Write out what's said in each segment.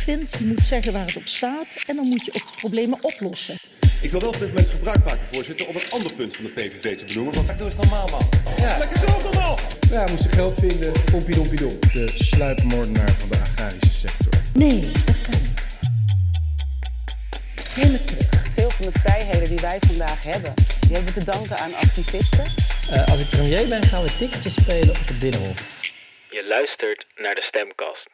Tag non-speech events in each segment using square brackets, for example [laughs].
vindt. Je moet zeggen waar het op staat en dan moet je ook de problemen oplossen. Ik wil wel op dit moment gebruik maken, voorzitter, om een ander punt van de PVV te benoemen. Want doe eens normaal, man. Ja. Lekker zelf normaal. Ja, we moesten geld vinden. Pompie dompie dom. De sluipmoordenaar van de agrarische sector. Nee, dat kan niet. Hele terug. Veel van de vrijheden die wij vandaag hebben, die hebben we te danken aan activisten. Uh, als ik premier ben, gaan we ticketjes spelen op het Binnenhof. Je luistert naar de stemkast.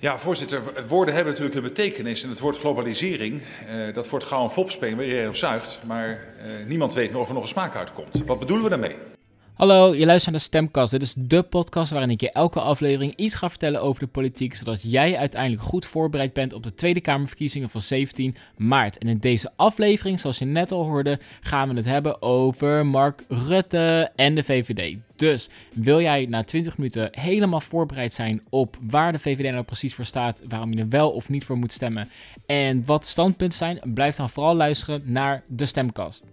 Ja, voorzitter, woorden hebben natuurlijk een betekenis. En het woord globalisering, uh, dat wordt gauw een flop spelen waar op zuigt. Maar uh, niemand weet nog of er nog een smaak uitkomt. Wat bedoelen we daarmee? Hallo, je luistert naar de Stemkast. Dit is de podcast waarin ik je elke aflevering iets ga vertellen over de politiek, zodat jij uiteindelijk goed voorbereid bent op de Tweede Kamerverkiezingen van 17 maart. En in deze aflevering, zoals je net al hoorde, gaan we het hebben over Mark Rutte en de VVD. Dus wil jij na 20 minuten helemaal voorbereid zijn op waar de VVD nou precies voor staat, waarom je er wel of niet voor moet stemmen en wat standpunten zijn, blijf dan vooral luisteren naar de Stemkast.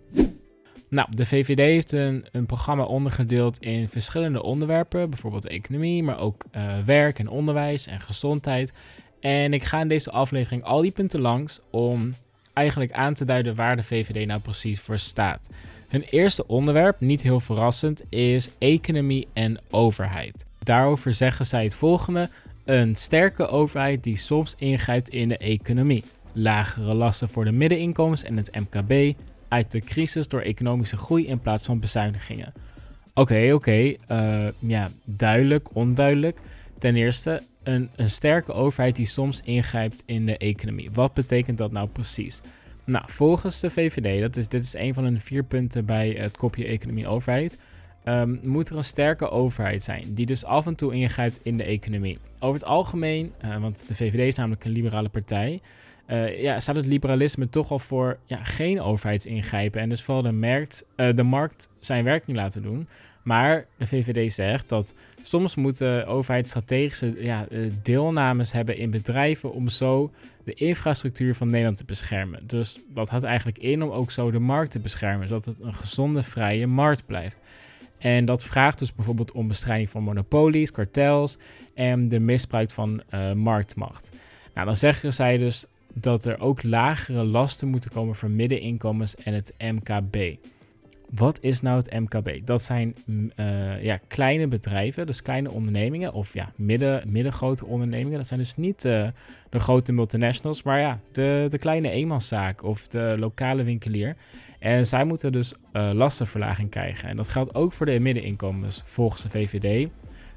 Nou, de VVD heeft een, een programma ondergedeeld in verschillende onderwerpen, bijvoorbeeld economie, maar ook uh, werk en onderwijs en gezondheid. En ik ga in deze aflevering al die punten langs om eigenlijk aan te duiden waar de VVD nou precies voor staat. Hun eerste onderwerp, niet heel verrassend, is economie en overheid. Daarover zeggen zij het volgende: een sterke overheid die soms ingrijpt in de economie. Lagere lasten voor de middeninkomens en het MKB, uit de crisis door economische groei in plaats van bezuinigingen. Oké, oké, eh, ja, duidelijk, onduidelijk. Ten eerste, een, een sterke overheid die soms ingrijpt in de economie. Wat betekent dat nou precies? Nou, volgens de VVD, dat is, dit is een van hun vier punten bij het kopje economie-overheid, um, moet er een sterke overheid zijn, die dus af en toe ingrijpt in de economie. Over het algemeen, uh, want de VVD is namelijk een liberale partij, uh, ja, staat het liberalisme toch al voor ja, geen overheidsingrijpen en dus vooral de markt, uh, de markt zijn werk niet laten doen. Maar de VVD zegt dat soms de overheid strategische ja, eh, deelnames hebben in bedrijven om zo de infrastructuur van Nederland te beschermen. Dus wat houdt eigenlijk in om ook zo de markt te beschermen, zodat het een gezonde, vrije markt blijft. En dat vraagt dus bijvoorbeeld om bestrijding van monopolies, kartels en de misbruik van marktmacht. Nou, dan zeggen zij dus dat er ook lagere lasten moeten komen voor middeninkomens en het MKB. Wat is nou het MKB? Dat zijn mm, eh, ja, kleine bedrijven, dus kleine ondernemingen of ja, midden, middengrote ondernemingen. Dat zijn dus niet uh, de grote multinationals, maar ja, de, de kleine eenmanszaak of de lokale winkelier. En zij moeten dus uh, lastenverlaging krijgen. En dat geldt ook voor de middeninkomens volgens de VVD.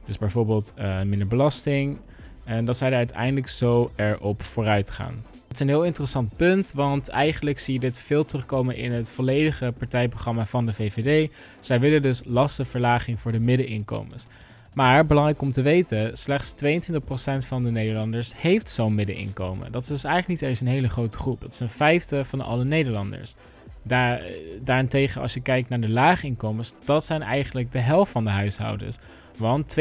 Dus bijvoorbeeld minder belasting. En dat zij er uiteindelijk zo erop vooruit gaan. Het is een heel interessant punt, want eigenlijk zie je dit veel terugkomen in het volledige partijprogramma van de VVD. Zij willen dus lastenverlaging voor de middeninkomens. Maar belangrijk om te weten, slechts 22% van de Nederlanders heeft zo'n middeninkomen. Dat is dus eigenlijk niet eens een hele grote groep. Dat is een vijfde van alle Nederlanders. Daar, daarentegen, als je kijkt naar de lage inkomens, dat zijn eigenlijk de helft van de huishoudens. Want 42%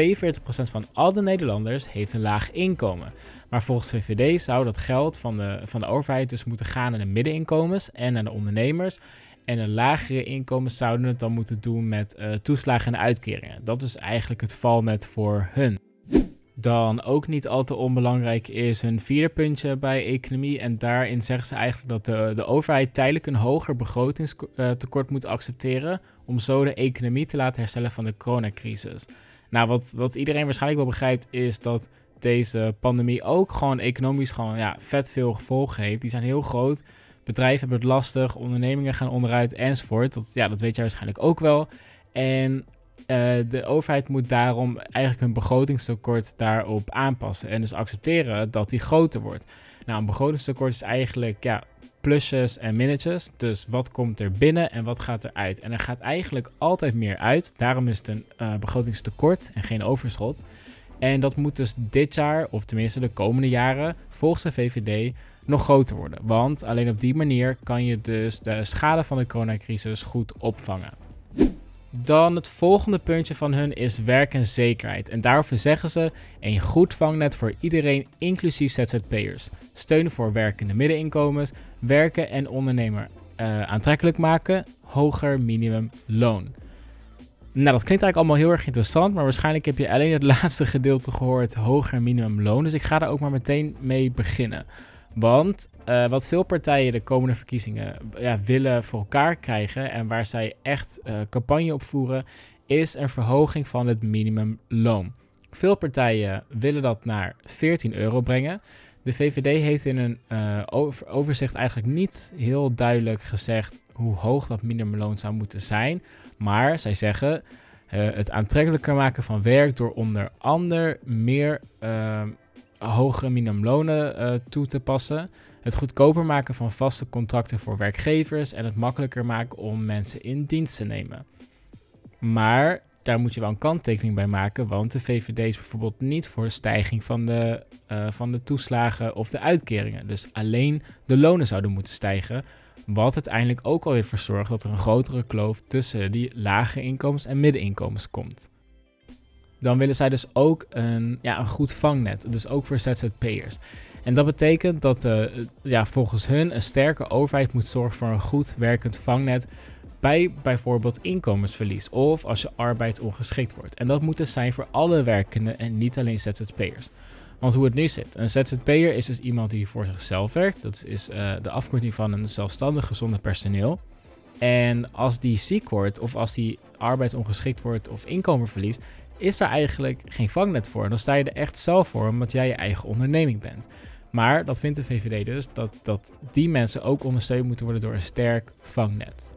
van al de Nederlanders heeft een laag inkomen. Maar volgens VVD zou dat geld van de, van de overheid dus moeten gaan naar de middeninkomens en naar de ondernemers. En de lagere inkomens zouden het dan moeten doen met uh, toeslagen en uitkeringen. Dat is eigenlijk het valnet voor hun. Dan ook niet al te onbelangrijk is hun vierde puntje bij economie. En daarin zeggen ze eigenlijk dat de, de overheid tijdelijk een hoger begrotingstekort moet accepteren. Om zo de economie te laten herstellen van de coronacrisis. Nou, wat, wat iedereen waarschijnlijk wel begrijpt, is dat deze pandemie ook gewoon economisch gewoon ja, vet veel gevolgen heeft. Die zijn heel groot. Bedrijven hebben het lastig, ondernemingen gaan onderuit enzovoort. Dat, ja, dat weet jij waarschijnlijk ook wel. En uh, de overheid moet daarom eigenlijk hun begrotingstekort daarop aanpassen. En dus accepteren dat die groter wordt. Nou, een begrotingstekort is eigenlijk ja, plusjes en minnetjes. Dus wat komt er binnen en wat gaat er uit? En er gaat eigenlijk altijd meer uit. Daarom is het een uh, begrotingstekort en geen overschot. En dat moet dus dit jaar, of tenminste de komende jaren, volgens de VVD nog groter worden. Want alleen op die manier kan je dus de schade van de coronacrisis goed opvangen. Dan het volgende puntje van hun is werk en zekerheid. En daarover zeggen ze een goed vangnet voor iedereen, inclusief ZZP'ers. Steun voor werkende middeninkomens, werken en ondernemer uh, aantrekkelijk maken, hoger minimumloon. Nou, dat klinkt eigenlijk allemaal heel erg interessant, maar waarschijnlijk heb je alleen het [laughs] laatste gedeelte gehoord, hoger minimumloon. Dus ik ga daar ook maar meteen mee beginnen. Want uh, wat veel partijen de komende verkiezingen ja, willen voor elkaar krijgen en waar zij echt uh, campagne op voeren, is een verhoging van het minimumloon. Veel partijen willen dat naar 14 euro brengen. De VVD heeft in een uh, overzicht eigenlijk niet heel duidelijk gezegd hoe hoog dat minimumloon zou moeten zijn. Maar zij zeggen het aantrekkelijker maken van werk door onder andere meer uh, hogere minimumlonen toe te passen. Het goedkoper maken van vaste contracten voor werkgevers en het makkelijker maken om mensen in dienst te nemen. Maar daar moet je wel een kanttekening bij maken, want de VVD is bijvoorbeeld niet voor de stijging van de, uh, van de toeslagen of de uitkeringen. Dus alleen de lonen zouden moeten stijgen. Wat uiteindelijk ook alweer voor zorgt dat er een grotere kloof tussen die lage inkomens en middeninkomens komt. Dan willen zij dus ook een, ja, een goed vangnet, dus ook voor ZZP'ers. En dat betekent dat uh, ja, volgens hun een sterke overheid moet zorgen voor een goed werkend vangnet bij bijvoorbeeld inkomensverlies of als je arbeidsongeschikt wordt. En dat moet dus zijn voor alle werkenden en niet alleen ZZP'ers. Want hoe het nu zit, een ZZP'er is dus iemand die voor zichzelf werkt. Dat is uh, de afkorting van een zelfstandig zonder personeel. En als die ziek wordt of als die arbeidsongeschikt wordt of inkomen verliest, is daar eigenlijk geen vangnet voor. Dan sta je er echt zelf voor omdat jij je eigen onderneming bent. Maar dat vindt de VVD dus, dat, dat die mensen ook ondersteund moeten worden door een sterk vangnet.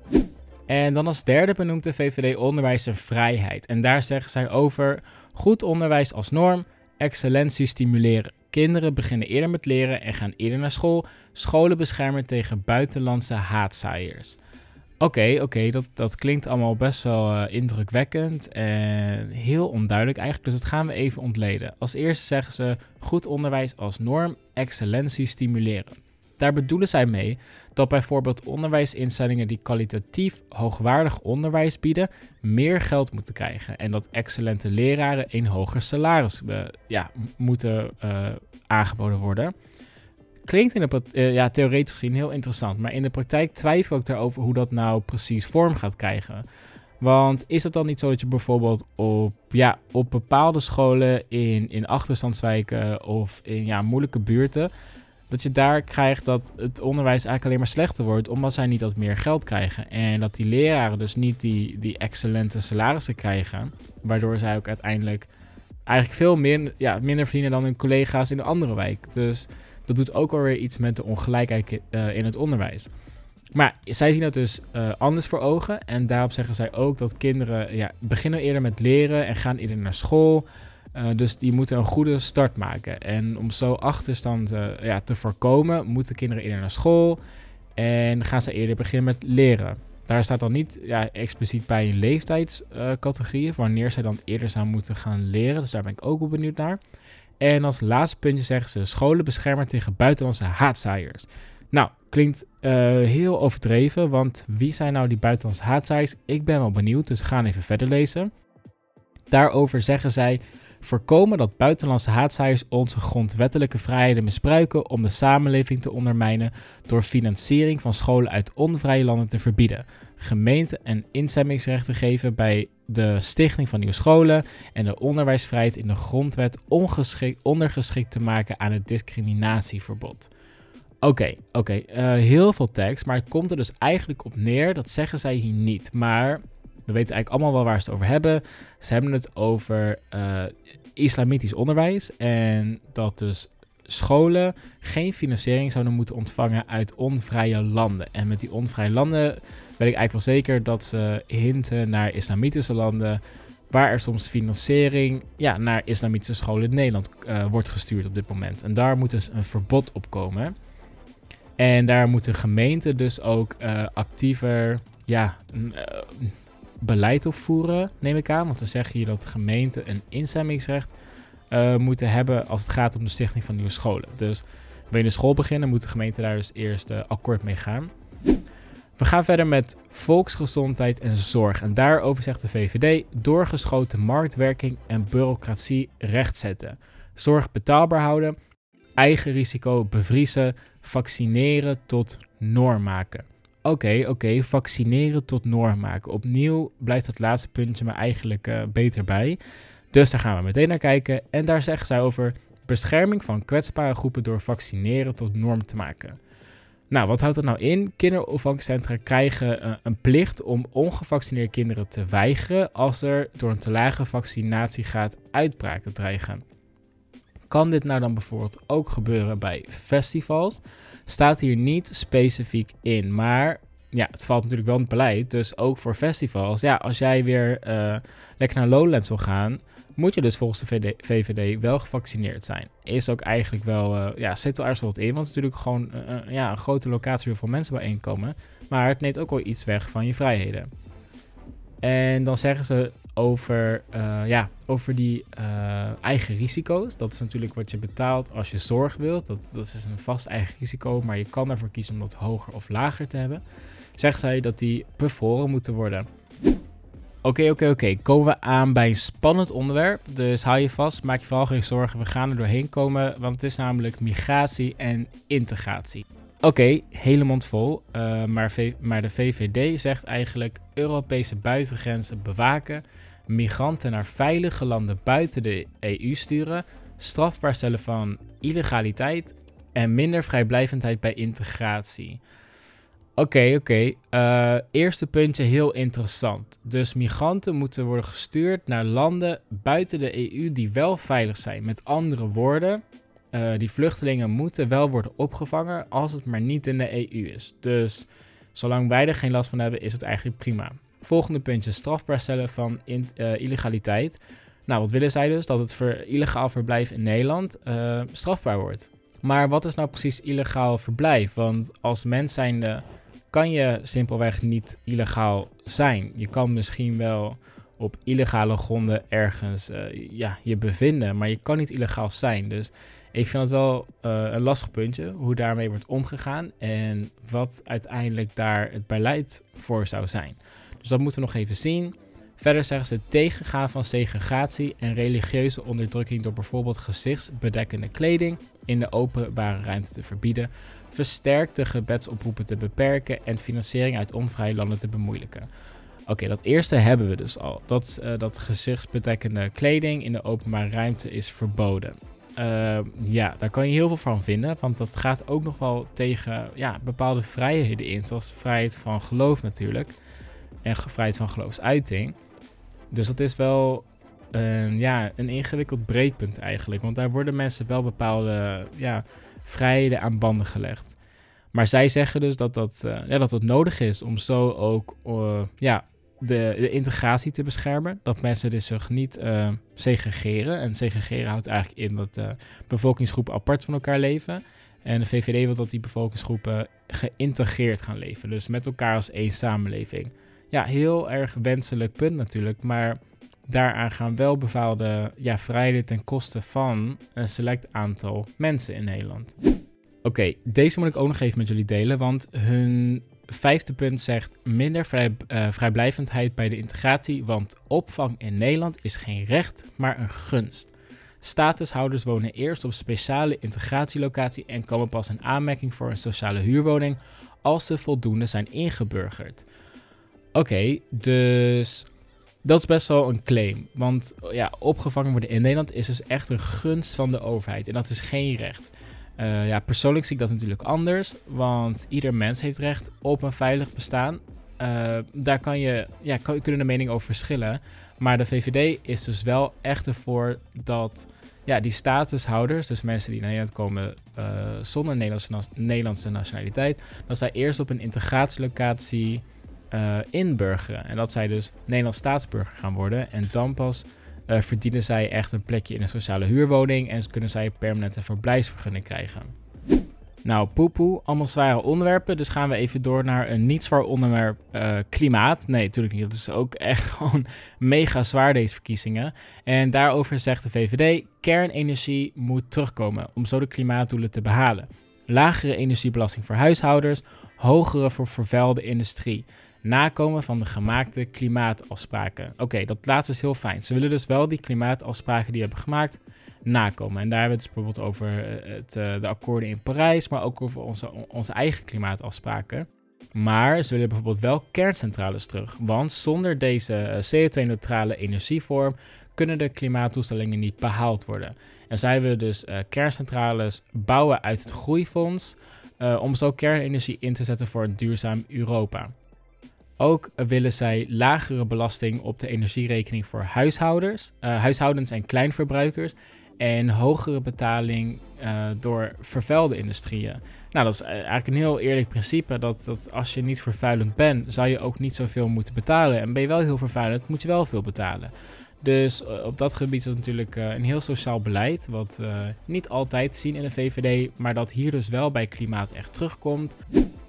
En dan als derde benoemt de VVD onderwijs en vrijheid. En daar zeggen zij over goed onderwijs als norm, excellentie stimuleren. Kinderen beginnen eerder met leren en gaan eerder naar school. Scholen beschermen tegen buitenlandse haatzaaiers. Oké, oké, dat, dat klinkt allemaal best wel uh, indrukwekkend en heel onduidelijk eigenlijk. Dus dat gaan we even ontleden. Als eerste zeggen ze goed onderwijs als norm, excellentie stimuleren. Daar bedoelen zij mee dat bijvoorbeeld onderwijsinstellingen die kwalitatief hoogwaardig onderwijs bieden, meer geld moeten krijgen. En dat excellente leraren een hoger salaris uh, ja, moeten uh, aangeboden worden. Klinkt in de, uh, ja, theoretisch gezien heel interessant, maar in de praktijk twijfel ik daarover hoe dat nou precies vorm gaat krijgen. Want is het dan niet zo dat je bijvoorbeeld op, ja, op bepaalde scholen in, in achterstandswijken of in ja, moeilijke buurten dat je daar krijgt dat het onderwijs eigenlijk alleen maar slechter wordt, omdat zij niet dat meer geld krijgen. En dat die leraren dus niet die, die excellente salarissen krijgen, waardoor zij ook uiteindelijk eigenlijk veel meer, ja, minder verdienen dan hun collega's in de andere wijk. Dus dat doet ook alweer iets met de ongelijkheid uh, in het onderwijs. Maar zij zien het dus uh, anders voor ogen. En daarop zeggen zij ook dat kinderen ja, beginnen eerder met leren en gaan eerder naar school. Uh, dus die moeten een goede start maken. En om zo achterstand ja, te voorkomen, moeten kinderen eerder naar school. En gaan ze eerder beginnen met leren. Daar staat dan niet ja, expliciet bij een leeftijdscategorie. Wanneer zij dan eerder zou moeten gaan leren. Dus daar ben ik ook wel benieuwd naar. En als laatste puntje zeggen ze: scholen beschermen tegen buitenlandse haatzaaiers. Nou, klinkt heel overdreven. Want wie zijn nou die buitenlandse haatzaaiers? Ik ben wel benieuwd, dus we gaan even verder lezen. Daarover zeggen zij voorkomen dat buitenlandse haatzaaiers onze grondwettelijke vrijheden misbruiken om de samenleving te ondermijnen door financiering van scholen uit onvrije landen te verbieden, gemeente- en instemmingsrechten geven bij de stichting van nieuwe scholen en de onderwijsvrijheid in de grondwet ondergeschikt te maken aan het discriminatieverbod. Oké, oké, uh, heel veel tekst, maar het komt er dus eigenlijk op neer, dat zeggen zij hier niet. Maar we weten eigenlijk allemaal wel waar ze het over hebben. Ze hebben het over uh, islamitisch onderwijs en dat dus scholen geen financiering zouden moeten ontvangen uit onvrije landen. En met die onvrije landen weet ik eigenlijk wel zeker dat ze hinten naar islamitische landen, waar er soms financiering ja, naar islamitische scholen in Nederland uh, wordt gestuurd op dit moment. En daar moet dus een verbod op komen. En daar moeten gemeenten dus ook uh, actiever ja, beleid opvoeren, neem ik aan. Want dan zeg je dat gemeenten een instemmingsrecht uh, moeten hebben als het gaat om de stichting van nieuwe scholen. Dus wil je een school beginnen, moet de gemeente daar dus eerst uh, akkoord mee gaan. We gaan verder met volksgezondheid en zorg. En daarover zegt de VVD: doorgeschoten marktwerking en bureaucratie rechtzetten. Zorg betaalbaar houden, eigen risico bevriezen, vaccineren tot norm maken. Oké, oké, vaccineren tot norm maken. Opnieuw blijft dat laatste puntje me eigenlijk eh, beter bij. Dus daar gaan we meteen naar kijken. En daar zeggen zij over bescherming van kwetsbare groepen door vaccineren tot norm te maken. Nou, wat houdt dat nou in? Kinderopvangcentra krijgen uh, een plicht om ongevaccineerde kinderen te weigeren als er door een te lage vaccinatiegraad uitbraken dreigen. Kan dit nou dan bijvoorbeeld ook gebeuren bij festivals? Staat hier niet specifiek in, maar ja, het valt natuurlijk wel in het beleid. Dus ook voor festivals. Ja, als jij weer uh, lekker naar Lowlands wil gaan, moet je dus volgens de VD, VVD wel gevaccineerd zijn. Is ook eigenlijk wel, uh, ja, zit er wat in. Want het is natuurlijk gewoon uh, ja, een grote locatie waar veel mensen bijeenkomen. Maar het neemt ook wel iets weg van je vrijheden. En dan zeggen ze over, ja, over die eigen risico's. Dat is natuurlijk wat je betaalt als je zorg wilt. Dat, dat is een vast eigen risico, maar je kan ervoor kiezen om dat hoger of lager te hebben. Zegt zij dat die bevroren moeten worden. Oké, oké, oké. Komen we aan bij een spannend onderwerp. Dus hou je vast, maak je vooral geen zorgen. We gaan er doorheen komen, want het is namelijk migratie en integratie. Oké, okay, hele mond vol. Uh, maar, maar de VVD zegt eigenlijk Europese buitengrenzen bewaken, migranten naar veilige landen buiten de EU sturen, strafbaar stellen van illegaliteit en minder vrijblijvendheid bij integratie. Oké, oké. Uh, eerste puntje heel interessant. Dus migranten moeten worden gestuurd naar landen buiten de EU die wel veilig zijn. Met andere woorden, uh, die vluchtelingen moeten wel worden opgevangen als het maar niet in de EU is. Dus zolang wij er geen last van hebben, is het eigenlijk prima. Volgende puntje, strafbaar stellen van uh, illegaliteit. Nou, wat willen zij dus? Dat het illegaal verblijf in Nederland strafbaar wordt. Maar wat is nou precies illegaal verblijf? Want als mens zijnde kan je simpelweg niet illegaal zijn. Je kan misschien wel op illegale gronden ergens uh, ja, je bevinden, maar je kan niet illegaal zijn. Dus ik vind het wel uh, een lastig puntje hoe daarmee wordt omgegaan en wat uiteindelijk daar het beleid voor zou zijn. Dus dat moeten we nog even zien. Verder zeggen ze tegengaan van segregatie en religieuze onderdrukking door bijvoorbeeld gezichtsbedekkende kleding in de openbare ruimte te verbieden, versterkte gebedsoproepen te beperken en financiering uit onvrije landen te bemoeilijken. Oké, dat eerste hebben we dus al. Dat, uh, dat gezichtsbedekkende kleding in de openbare ruimte is verboden. Uh, ja, daar kan je heel veel van vinden, want dat gaat ook nog wel tegen ja, bepaalde vrijheden in, zoals vrijheid van geloof natuurlijk en vrijheid van geloofsuiting. Dus dat is wel ja, een ingewikkeld breedpunt eigenlijk. Want daar worden mensen wel bepaalde ja, vrijheden aan banden gelegd. Maar zij zeggen dus dat dat, uh, ja, dat dat nodig is om zo ook uh, ja, de, de, integratie te beschermen. Dat mensen dus zich niet segregeren. En segregeren houdt eigenlijk in dat bevolkingsgroepen apart van elkaar leven. En de VVD wil dat die bevolkingsgroepen geïntegreerd gaan leven. Dus met elkaar als één samenleving ja, heel erg wenselijk punt natuurlijk. Maar daaraan gaan wel bepaalde ja, vrijheden ten koste van een select aantal mensen in Nederland. Oké, deze moet ik ook nog even met jullie delen, want hun vijfde punt zegt minder vrij, uh, vrijblijvendheid bij de integratie, want opvang in Nederland is geen recht, maar een gunst. Statushouders wonen eerst op speciale integratielocatie en komen pas in aanmerking voor een sociale huurwoning als ze voldoende zijn ingeburgerd. Oké, dus dat is best wel een claim. Want ja, opgevangen worden in Nederland is dus echt een gunst van de overheid. En dat is geen recht. Uh, ja, persoonlijk zie ik dat natuurlijk anders. Want ieder mens heeft recht op een veilig bestaan. Uh, daar kan je, ja, kan, kunnen de meningen over verschillen. Maar de VVD is dus wel echt ervoor dat ja, die statushouders, dus mensen die naar Nederland komen zonder Nederlandse, Nederlandse nationaliteit, dat zij eerst op een integratielocatie uh, inburgeren. En dat zij dus Nederlands staatsburger gaan worden. En dan pas uh, verdienen zij echt een plekje in een sociale huurwoning en kunnen zij permanente verblijfsvergunning krijgen. Nou, poepoe, allemaal zware onderwerpen. Dus gaan we even door naar een niet zwaar onderwerp, uh, klimaat. Nee, natuurlijk niet. Dat is ook echt [laughs] gewoon mega zwaar deze verkiezingen. En daarover zegt de VVD, kernenergie moet terugkomen om zo de klimaatdoelen te behalen. Lagere energiebelasting voor huishoudens, hogere voor vervuilde industrie nakomen van de gemaakte klimaatafspraken. Oké, dat laatste is heel fijn. Ze willen dus wel die klimaatafspraken die hebben gemaakt nakomen. En daar hebben we het dus bijvoorbeeld over eh, het, eh, de akkoorden in Parijs, maar ook over onze, onze eigen klimaatafspraken. Maar ze willen bijvoorbeeld wel kerncentrales terug. Want zonder deze eh, CO2-neutrale energievorm kunnen de klimaatdoelstellingen niet behaald worden. En zij willen dus kerncentrales bouwen uit het groeifonds. Om zo kernenergie in te zetten voor een duurzaam Europa. Ook willen zij lagere belasting op de energierekening voor huishoudens, uh, huishoudens en kleinverbruikers. En hogere betaling uh, door vervuilde industrieën. Nou, dat is eigenlijk een heel eerlijk principe. Dat, dat als je niet vervuilend bent, zou je ook niet zoveel moeten betalen. En ben je wel heel vervuilend, moet je wel veel betalen. Dus op dat gebied is het natuurlijk uh, een heel sociaal beleid. Wat uh, niet altijd zien in de VVD, maar dat hier dus wel bij klimaat echt terugkomt.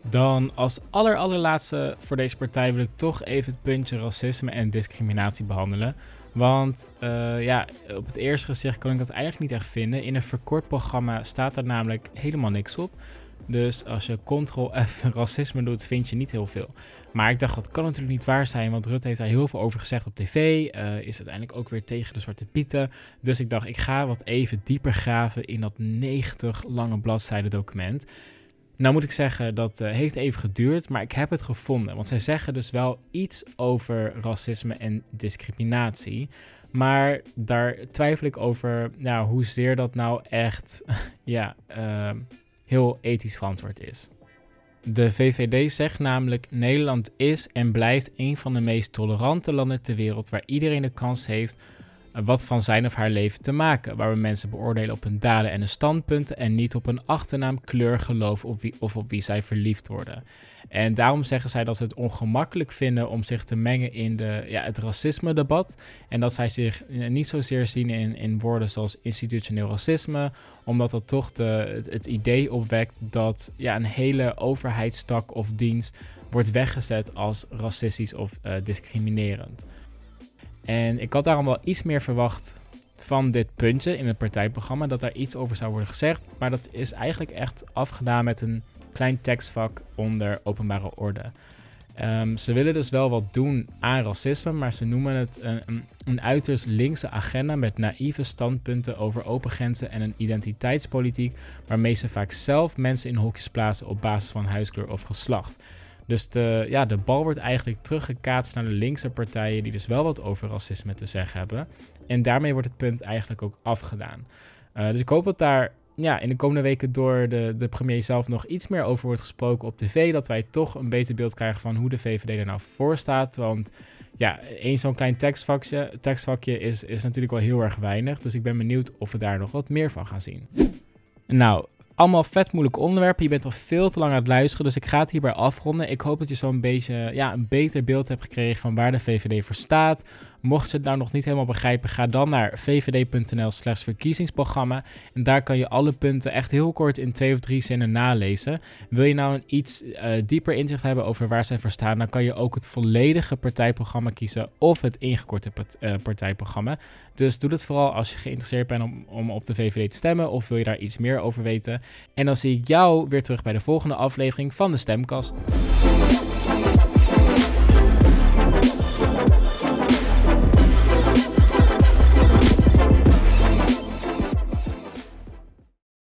Dan als aller allerlaatste voor deze partij wil ik toch even het puntje racisme en discriminatie behandelen. Want ja, op het eerste gezicht kan ik dat eigenlijk niet echt vinden. In een verkort programma staat er namelijk helemaal niks op. Dus als je Ctrl-F racisme doet, vind je niet heel veel. Maar ik dacht, dat kan natuurlijk niet waar zijn, want Rutte heeft daar heel veel over gezegd op tv. Uh, is uiteindelijk ook weer tegen de Zwarte Pieten. Dus ik dacht, ik ga wat even dieper graven in dat 90 lange bladzijden document. Nou moet ik zeggen, dat uh, heeft even geduurd, maar ik heb het gevonden. Want zij zeggen dus wel iets over racisme en discriminatie. Maar daar twijfel ik over nou, hoezeer dat nou echt [laughs] ja, uh, heel ethisch verantwoord is. De VVD zegt namelijk: Nederland is en blijft een van de meest tolerante landen ter wereld waar iedereen de kans heeft wat van zijn of haar leven te maken, waar we mensen beoordelen op hun daden en hun standpunten en niet op een achternaam, kleur, geloof of, wie, of op wie zij verliefd worden. En daarom zeggen zij dat ze het ongemakkelijk vinden om zich te mengen in de, ja, het racisme-debat. En dat zij zich niet zozeer zien in, in woorden zoals institutioneel racisme, omdat dat toch de, het, idee opwekt dat ja, een hele overheidstak of dienst wordt weggezet als racistisch of uh, discriminerend. En ik had daarom wel iets meer verwacht van dit puntje in het partijprogramma, dat daar iets over zou worden gezegd. Maar dat is eigenlijk echt afgedaan met een klein tekstvak onder openbare orde. Um, ze willen dus wel wat doen aan racisme, maar ze noemen het een, een, een, uiterst linkse agenda met naïeve standpunten over open grenzen en een identiteitspolitiek waarmee ze vaak zelf mensen in hokjes plaatsen op basis van huiskleur of geslacht. Dus de, ja, de bal wordt eigenlijk teruggekaatst naar de linkse partijen, die dus wel wat over racisme te zeggen hebben. En daarmee wordt het punt eigenlijk ook afgedaan. Uh, dus ik hoop dat daar ja, in de komende weken door de, de premier zelf nog iets meer over wordt gesproken op tv. Dat wij toch een beter beeld krijgen van hoe de VVD er nou voor staat. Want ja, één zo'n klein tekstvakje, tekstvakje is, is natuurlijk wel heel erg weinig. Dus ik ben benieuwd of we daar nog wat meer van gaan zien. Nou, allemaal vet moeilijke onderwerpen. Je bent al veel te lang aan het luisteren, dus ik ga het hierbij afronden. Ik hoop dat je zo'n beetje ja, een beter beeld hebt gekregen van waar de VVD voor staat. Mocht je het nou nog niet helemaal begrijpen, ga dan naar vvd.nl slash verkiezingsprogramma. En daar kan je alle punten echt heel kort in twee of drie zinnen nalezen. Wil je nou een iets uh, dieper inzicht hebben over waar zij voor staan, dan kan je ook het volledige partijprogramma kiezen of het ingekorte uh, partijprogramma. Dus doe dat vooral als je geïnteresseerd bent om, om op de VVD te stemmen of wil je daar iets meer over weten. En dan zie ik jou weer terug bij de volgende aflevering van de Stemkast.